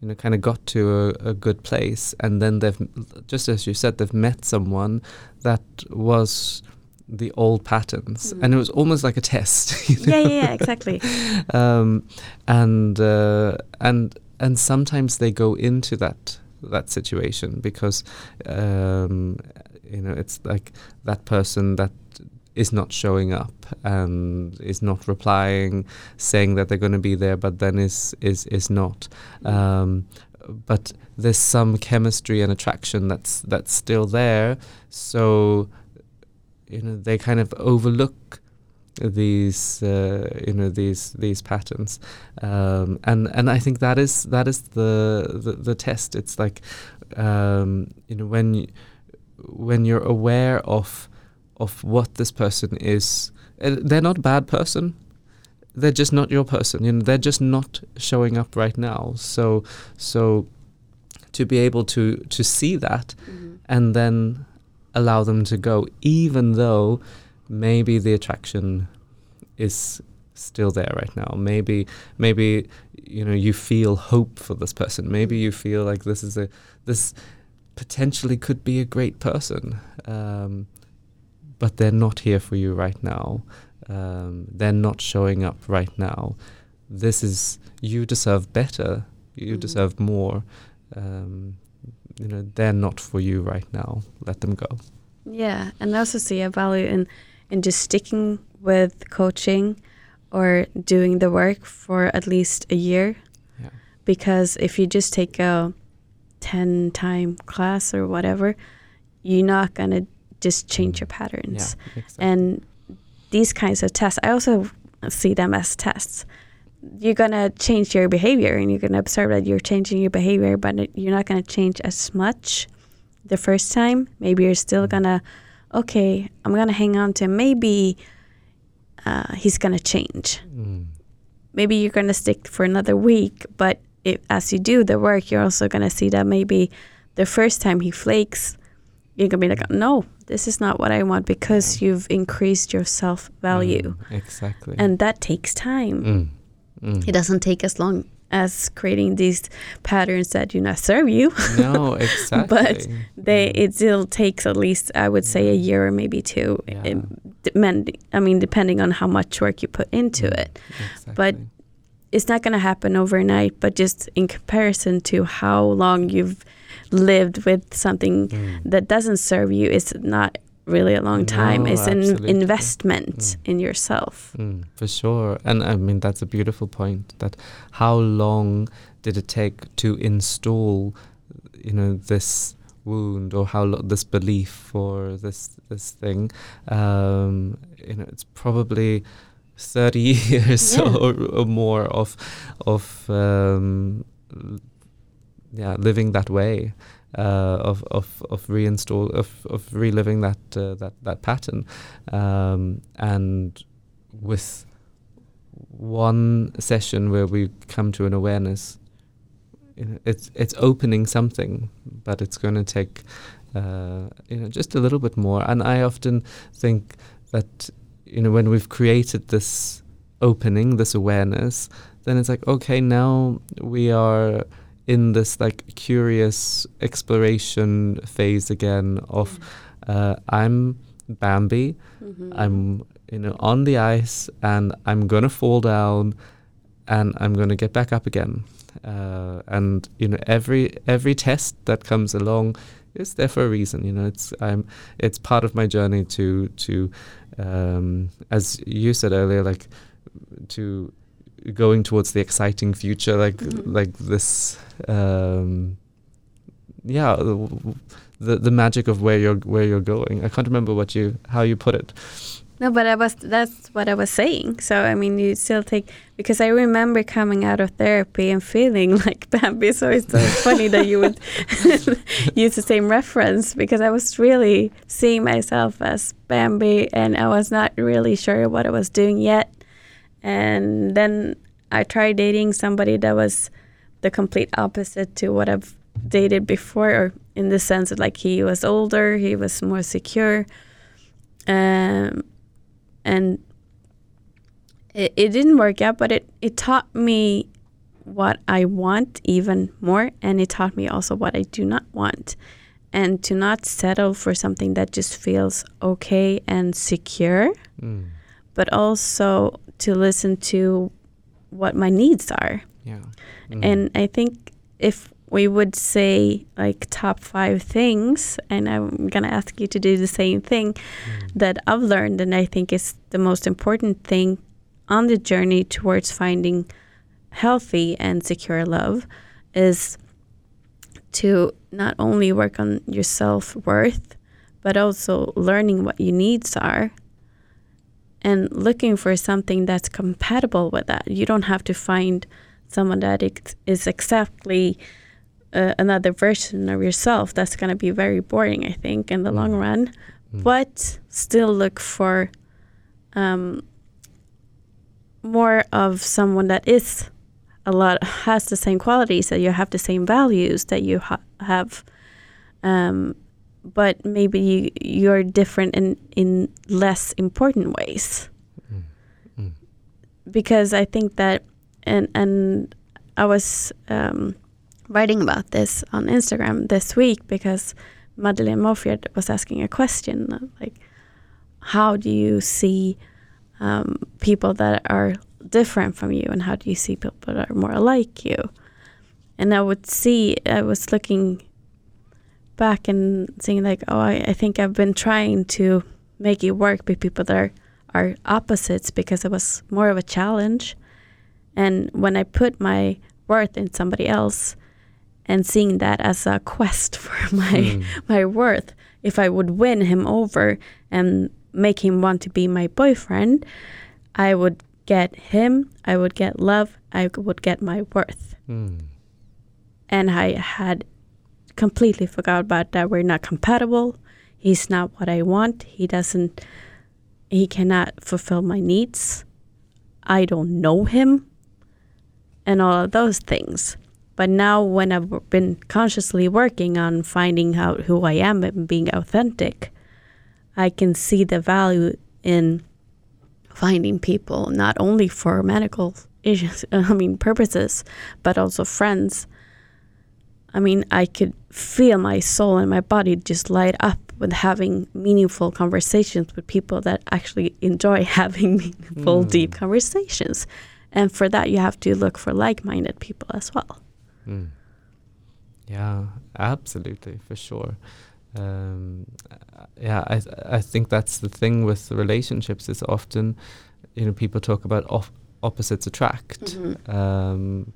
you know, kind of got to a, a good place, and then they've, just as you said, they've met someone that was the old patterns, Mm. and it was almost like a test. you yeah, know? yeah, yeah, exactly. um, and uh, and and sometimes they go into that that situation because um, you know it's like that person that is not showing up and is not replying, saying that they're going to be there, but then is is is not. Um, but there's some chemistry and attraction that's that's still there. So you know they kind of overlook these uh, you know these these patterns um, and and I think that is that is the the, the test it's like um, you know when you, when you're aware of of what this person is uh, they're not a bad person they're just not your person you know they're just not showing up right now so so to be able to to see that and then allow them to go, even though maybe the attraction is still there right now. Maybe maybe you know you feel hope for this person. Maybe you feel like this is a this potentially could be a great person, um, but they're not here for you right now. Um, they're not showing up right now. This is you deserve better. You Mhm. deserve more. Um, you know they're not for you right now. Let them go. Yeah, and I also see a value in in just sticking with coaching or doing the work for at least a year. Yeah. Because if you just take a 10 time class or whatever, you're not going to just change your patterns. Yeah, exactly. And these kinds of tests, I also see them as tests. You're going to change your behavior and you're going to observe that you're changing your behavior, but you're not going to change as much the first time. Maybe you're still going to, okay, I'm going to hang on to maybe uh, he's going to change. Mm. Maybe you're going to stick for another week, but if, as you do the work, you're also going to see that maybe the first time he flakes, you're going to be like, no, this is not what I want because you've increased your self value. Mm, exactly. And that takes time. Mm. Mm. It doesn't take as long as creating these patterns that do not serve you. no, exactly. But they Mm. it still takes at least I would say a year or maybe two. Yeah. It depend, I mean, depending on how much work you put into Mm. it. Exactly. but It's not going to happen overnight, but just in comparison to how long you've lived with something Mm. that doesn't serve you, it's not really a long time No, is an absolutely. investment Mm. in yourself. Mm, for sure. And I mean, that's a beautiful point that how long did it take to install, you know, this wound or how lo- this belief or this this thing um you know it's probably 30 years Yeah. or, or more of of um yeah living that way uh, of of of reinstall of of reliving that uh, that that pattern um, and with one session where we come to an awareness you know, it's it's opening something but it's going to take uh, you know just a little bit more and I often think that you know when we've created this opening this awareness then it's like okay now we are in this like curious exploration phase again of uh, I'm Bambi. Mhm. I'm you know on the ice and I'm gonna fall down and I'm gonna get back up again. Uh, and you know every every test that comes along is there for a reason you know it's I'm it's part of my journey to to um, as you said earlier like to going towards the exciting future like Mhm. like this um, yeah the, the the magic of where you're where you're going I can't remember what you how you put it No, but I was that's what I was saying. So I mean, you still take because I remember coming out of therapy and feeling like Bambi. So it's so funny that you would use the same reference because I was really seeing myself as Bambi, and I was not really sure what I was doing yet. And then I tried dating somebody that was the complete opposite to what I've dated before, or in the sense that like he was older, he was more secure. Um, and it, it didn't work out but it, it taught me what i want even more and it taught me also what i do not want and to not settle for something that just feels okay and secure mm. but also to listen to what my needs are yeah Mm. and I think if we would say like top five things, and I'm gonna ask you to do the same thing Mm. that I've learned, and I think is the most important thing on the journey towards finding healthy and secure love is to not only work on your self worth, but also learning what your needs are and looking for something that's compatible with that. You don't have to find someone that ex- exactly uh, another version of yourself. That's going to be very boring, I think, in the long Mm. run. Mm. But still look for um, more of someone that is a lot has the same qualities that you have the same values that you ha- have um, but maybe you, you're different in in less important ways Mm. Mm. because I think that and and I was um, writing about this on Instagram this week because Madeleine Mofiard was asking a question like how do you see um, people that are different from you and how do you see people that are more like you and I would see I was looking back and seeing like oh I, I think I've been trying to make it work with people that are are opposites because it was more of a challenge. And when I put my worth in somebody else and seeing that as a quest for my Mm. my worth, if I would win him over and make him want to be my boyfriend, I would get him, I would get love, I would get my worth. Mm. And I had completely forgot about that we're not compatible. He's not what I want. He doesn't he cannot fulfill my needs. I don't know him and all of those things. But now when I've been consciously working on finding out who I am and being authentic, I can see the value in finding people not only for medical issues, I mean purposes, but also friends. I mean, I could feel my soul and my body just light up with having meaningful conversations with people that actually enjoy having meaningful, Mm. deep conversations. And for that, you have to look for like minded people as well. Mm. Yeah, absolutely, for sure. um, yeah, I I think that's the thing with relationships. Is often, you know, people talk about off opposites attract. Mhm. Um,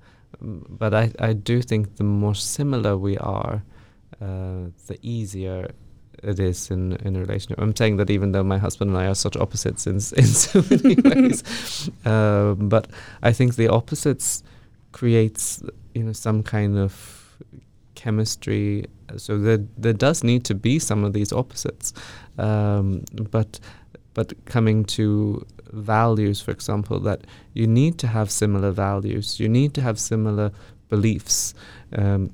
but I, I do think the more similar we are, uh, the easier it is in, in a relationship. I'm saying that even though my husband and I are such opposites in, in so many ways, um, but I think the opposites creates you know some kind of chemistry. So there there does need to be some of these opposites, um, but but coming to values, for example, that you need to have similar values, you need to have similar beliefs. Um,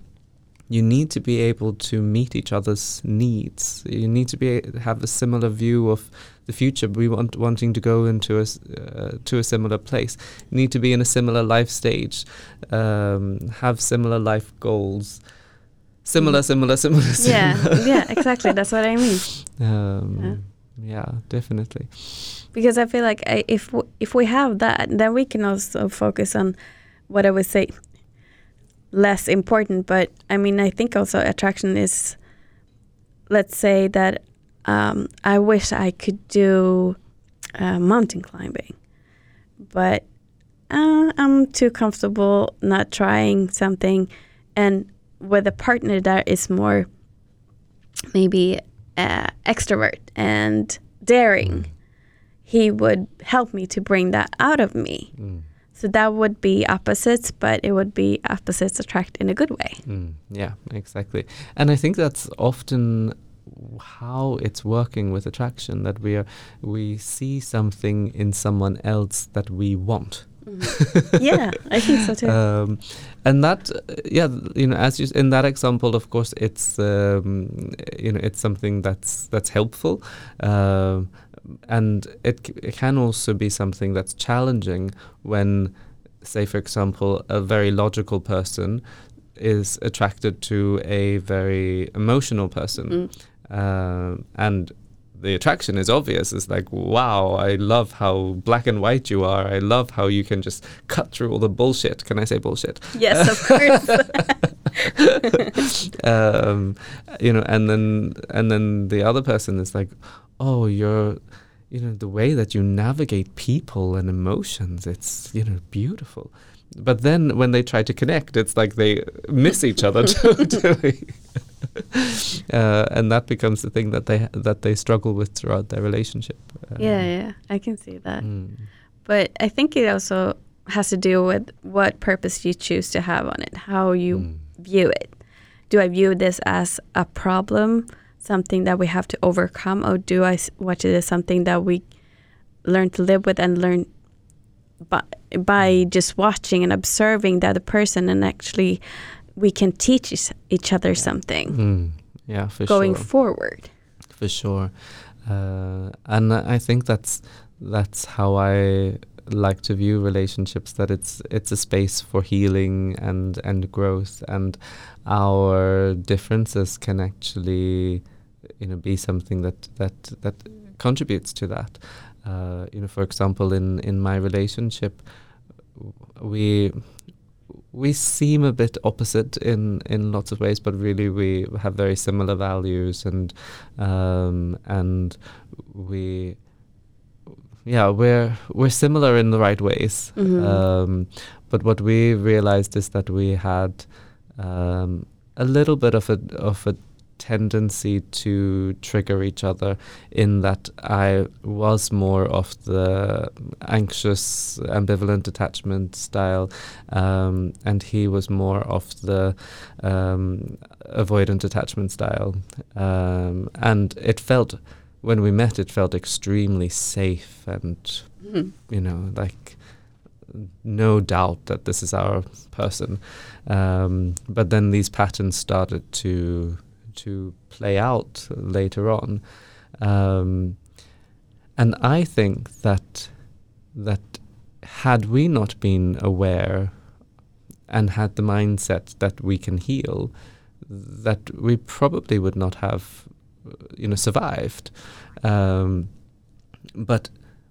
you need to be able to meet each other's needs. You need to be have a similar view of the future. We want wanting to go into a uh, to a similar place. You need to be in a similar life stage, um, have similar life goals. Similar, Mm. similar, similar, Yeah, similar. yeah, exactly. That's what I mean. um, yeah, definitely. Because I feel like I, if w- if we have that, then we can also focus on what I would say less important. But I mean, I think also attraction is, let's say that um, I wish I could do uh, mountain climbing, but uh, I'm too comfortable not trying something, and with a partner that is more maybe uh, extrovert and daring he would help me to bring that out of me. Mm. So that would be opposites, but it would be opposites attract in a good way. Mm, yeah, exactly. And I think that's often how it's working with attraction that we are we see something in someone else that we want. yeah, I think so too. Um, and that, uh, yeah, you know, as you s- in that example, of course, it's um, you know, it's something that's that's helpful, um, and it, c- it can also be something that's challenging when, say, for example, a very logical person is attracted to a very emotional person, Mm. Um, and the attraction is obvious. It's like, wow, I love how black and white you are. I love how you can just cut through all the bullshit. Can I say bullshit? Yes, of course. um, you know, and then and then the other person is like, oh, you're, you know, the way that you navigate people and emotions. It's you know beautiful. But then when they try to connect, it's like they miss each other totally. uh, and that becomes the thing that they that they struggle with throughout their relationship. Uh, yeah, yeah, I can see that. mm, But I think it also has to do with what purpose you choose to have on it, how you mm, view it. Do I view this as a problem, something that we have to overcome, or do I watch it as something that we learn to live with and learn by, by just watching and observing the other person, and actually we can teach each- other something mm, yeah, for going sure. forward. for sure uh, and i think that's that's how i like to view relationships that it's it's a space for healing and and growth and our differences can actually you know be something that that that contributes to that uh, you know for example in in my relationship we we seem a bit opposite in in lots of ways, but really we have very similar values and um, and we yeah we're we're similar in the right ways. Mhm. Um, but what we realized is that we had um, a little bit of a of a tendency to trigger each other in that I was more of the anxious, ambivalent attachment style, um, and he was more of the um, avoidant attachment style. Um, and it felt, when we met, it felt extremely safe and, Mhm. you know, like no doubt that this is our person. Um, but then these patterns started to to play out later on, um, and I think that that had we not been aware and had the mindset that we can heal, that we probably would not have, you know, survived. Um, but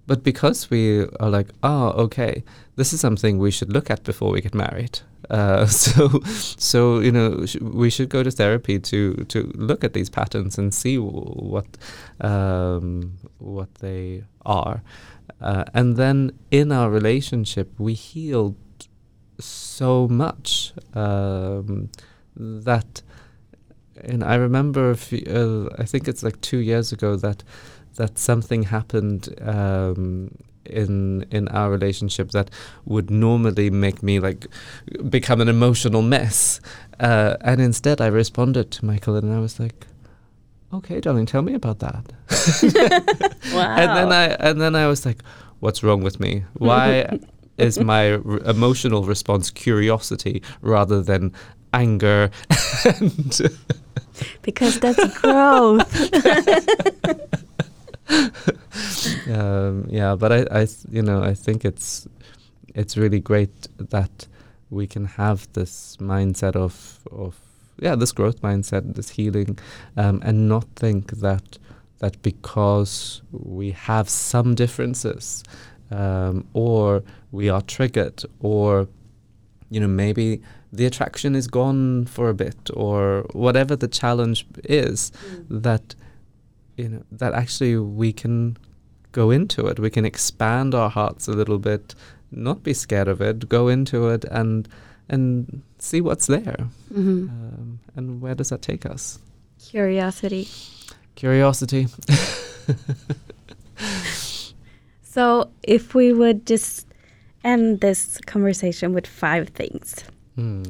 but because we are like, oh, okay, this is something we should look at before we get married. Uh, so, so you know, sh- we should go to therapy to to look at these patterns and see w- what um, what they are, uh, and then in our relationship we healed so much um, that. And I remember, few, uh, I think it's like two years ago that that something happened um, in in our relationship that would normally make me like become an emotional mess, uh, and instead I responded to Michael and I was like, "Okay, darling, tell me about that." wow. and then I and then I was like, "What's wrong with me? Why is my r- emotional response curiosity rather than anger?" and because that's growth. Um, yeah, but I, I, you know, I think it's it's really great that we can have this mindset of of yeah, this growth mindset, this healing, um, and not think that that because we have some differences, um, or we are triggered, or you know maybe the attraction is gone for a bit, or whatever the challenge is, that you know that actually we can go into it we can expand our hearts a little bit not be scared of it go into it and and see what's there Mhm. um, and where does that take us Curiosity. curiosity So, if we would just end this conversation with five things. Hmm.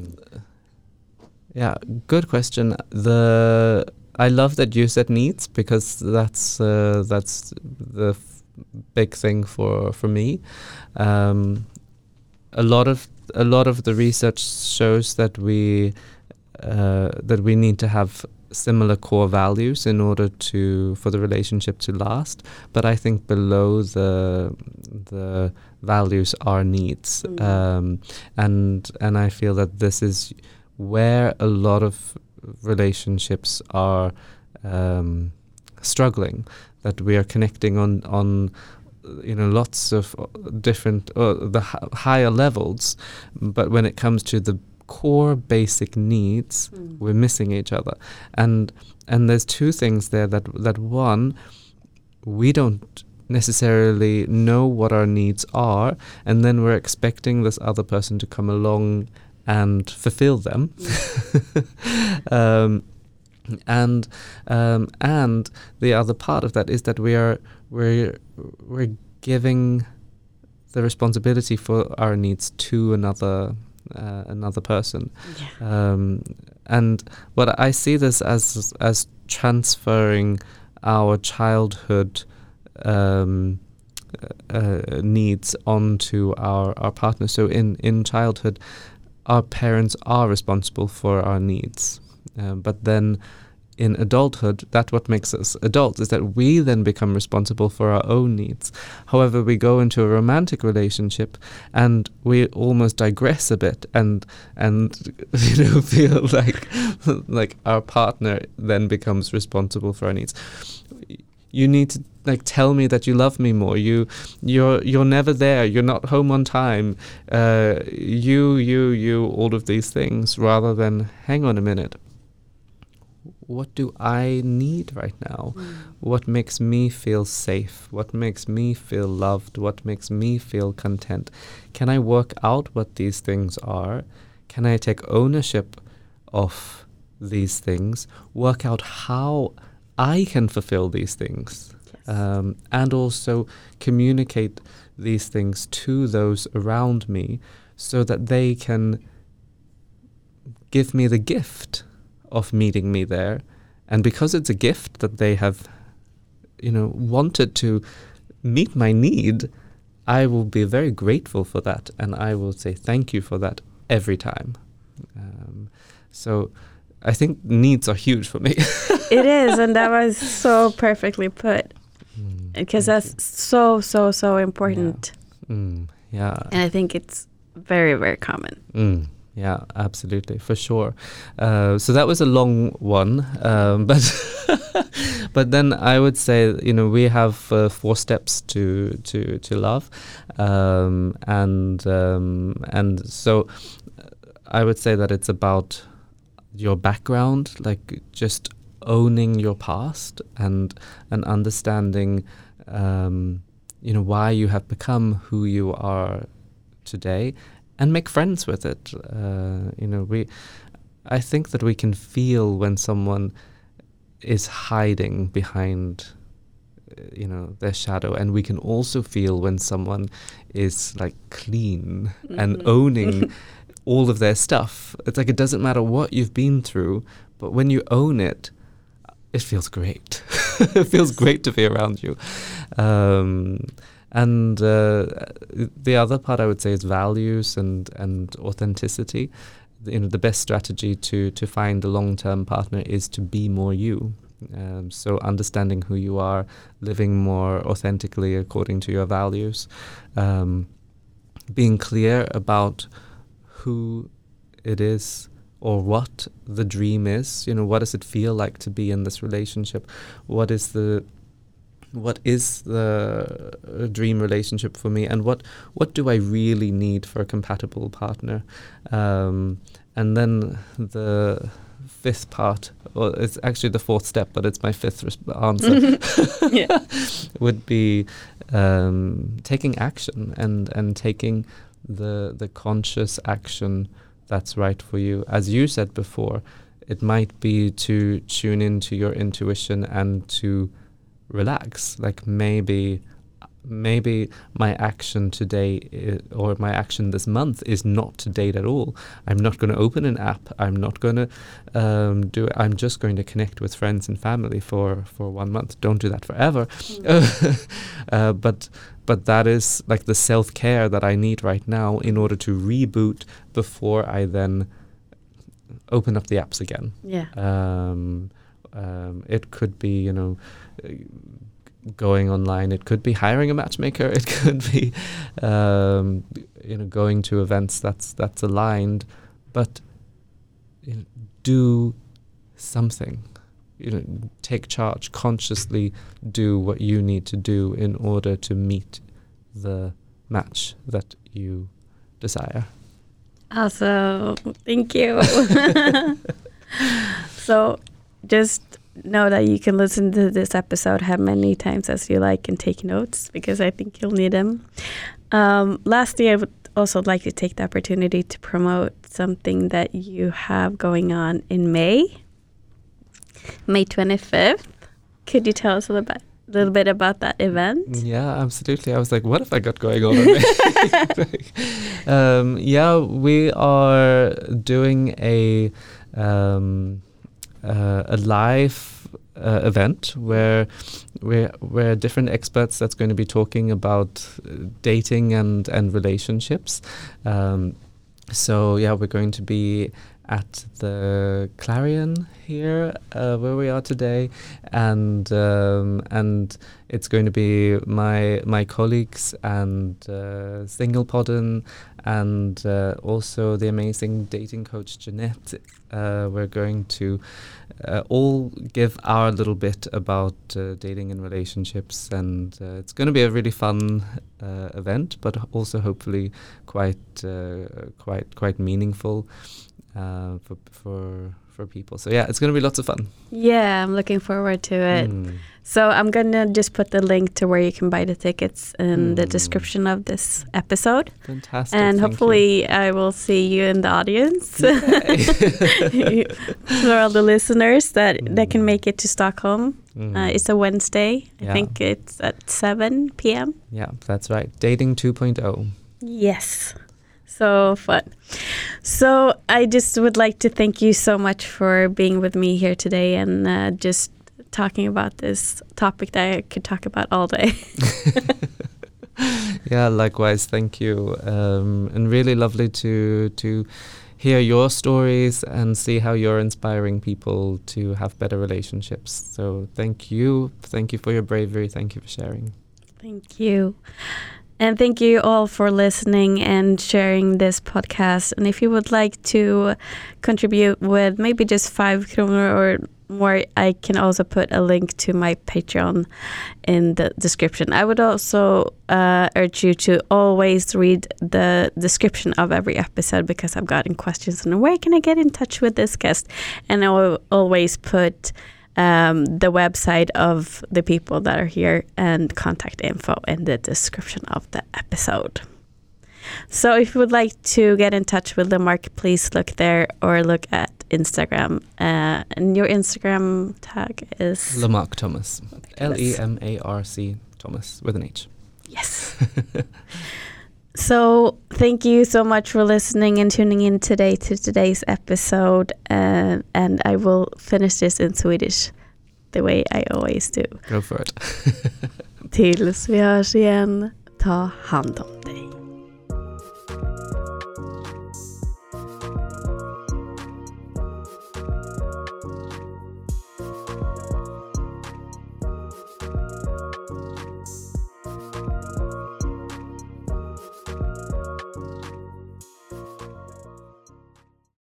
yeah good question the i love that you said needs because that's uh, that's the big thing for for me. Um, a lot of a lot of the research shows that we uh, that we need to have similar core values in order to for the relationship to last. But i think below the the values are needs. Mm. um, and and i feel that this is where a lot of relationships are um, struggling that we are connecting on on you know lots of uh, different uh, the h- higher levels. But when it comes to the core basic needs we're missing each other. And and there's two things there that that one we don't necessarily know what our needs are and then we're expecting this other person to come along and fulfill them. Um, and um, and the other part of that is that we are we're we're giving the responsibility for our needs to another uh, another person Yeah. um, and what I see this as as transferring our childhood um, uh, needs onto our, our partner. So in, in childhood, our parents are responsible for our needs, um, but then in adulthood, that what makes us adults is that we then become responsible for our own needs. However, we go into a romantic relationship and we almost digress a bit and and you know feel like like our partner then becomes responsible for our needs. You need to like tell me that you love me more. You you're you're never there. You're not home on time. Uh, you you you all of these things rather than hang on a minute what do I need right now? What makes me feel safe? What makes me feel loved? What makes me feel content? Can I work out what these things are? Can I take ownership of these things? Work out how I can fulfill these things? Um, and also communicate these things to those around me so that they can give me the gift of meeting me there. And because it's a gift that they have, you know, wanted to meet my need, I will be very grateful for that. And I will say thank you for that every time. Um, so I think needs are huge for me. it is, and that was so perfectly put because Thank that's so so so important, Mm, yeah. and I think it's very very common. Mm, yeah, absolutely, for sure. Uh, so that was a long one, um, but but then I would say you know we have uh, four steps to to to love, um, and um, and so I would say that it's about your background, like just owning your past and and understanding, um, you know, why you have become who you are today, and make friends with it. Uh, you know, we. I think that we can feel when someone is hiding behind uh, you know their shadow and we can also feel when someone is like clean and Mhm. owning all of their stuff it's like it doesn't matter what you've been through but when you own it it feels great it feels great to be around you um, and uh, the other part i would say is values and and authenticity. You know the best strategy to to find a long-term partner is to be more you. Um, so understanding who you are living more authentically according to your values um, being clear about who it is or what the dream is. You know what does it feel like to be in this relationship? What is the what is the uh, dream relationship for me? And what what do I really need for a compatible partner? Um, and then the fifth part well it's actually the fourth step but it's my fifth answer. Would be um, taking action and and taking the the conscious action that's right for you. As you said before it might be to tune into your intuition and to relax. Like maybe maybe my action today i- or my action this month is not to date at all. I'm not going to open an app. I'm not going to um, do it. I'm just going to connect with friends and family for for one month. Don't do that forever. Uh, but but that is like the self care that I need right now in order to reboot before I then open up the apps again. Yeah. Um, um, it could be you know going online. It could be hiring a matchmaker. It could be um, you know going to events that's that's aligned, but you know, do something. You know, take charge. Consciously do what you need to do in order to meet the match that you desire. Also, thank you. so, just know that you can listen to this episode how many times as you like and take notes because I think you'll need them. Um, lastly, I would also like to take the opportunity to promote something that you have going on in May, May 25th. Could you tell us a little bit, little bit about that event? Yeah, absolutely. I was like, what have I got going on? um, yeah, we are doing a um, uh, a live uh, event where where where different experts that's going to be talking about uh, dating and and relationships. Um, so yeah, we're going to be at the Clarion here, uh, where we are today, and um, and it's going to be my my colleagues and uh, Single Podden and uh, also the amazing dating coach Jeanette. Uh, we're going to uh, all give our little bit about uh, dating and relationships, and uh, it's going to be a really fun event, but also hopefully quite quite quite meaningful uh, for for for people. So yeah, it's going to be lots of fun. Yeah, I'm looking forward to it. Mm. So I'm gonna just put the link to where you can buy the tickets in the Mm. description of this episode, Fantastic. and thank you. hopefully I will see you in the audience Yay. for all the listeners that that can Mm. make it to Stockholm. Mm. Uh, it's a Wednesday. Yeah. I think it's at 7 p.m. yeah, that's right. Dating oh. 2.0. Yes. So fun. So I just would like to thank you so much for being with me here today and uh, just talking about this topic that I could talk about all day. yeah, likewise. Thank you. Um, and really lovely to to hear your stories and see how you're inspiring people to have better relationships. So thank you. Thank you for your bravery. Thank you for sharing. Thank you. And thank you all for listening and sharing this podcast. And if you would like to contribute with maybe just five kroner or more, I can also put a link to my Patreon in the description. I would also uh, urge you to always read the description of every episode because I've gotten questions on where can I get in touch with this guest, and I will always put um, the website of the people that are here and contact info in the description of the episode. So if you would like to get in touch with Lemarc, please look there or look at Instagram. Uh, and your Instagram tag is Lemarc Thomas. L E M A R C Thomas with an H. Yes. so thank you so much for listening and tuning in today to today's episode. Uh, and I will finish this in Swedish the way I always do. Go for it. Tills vi hörs igen, ta hand om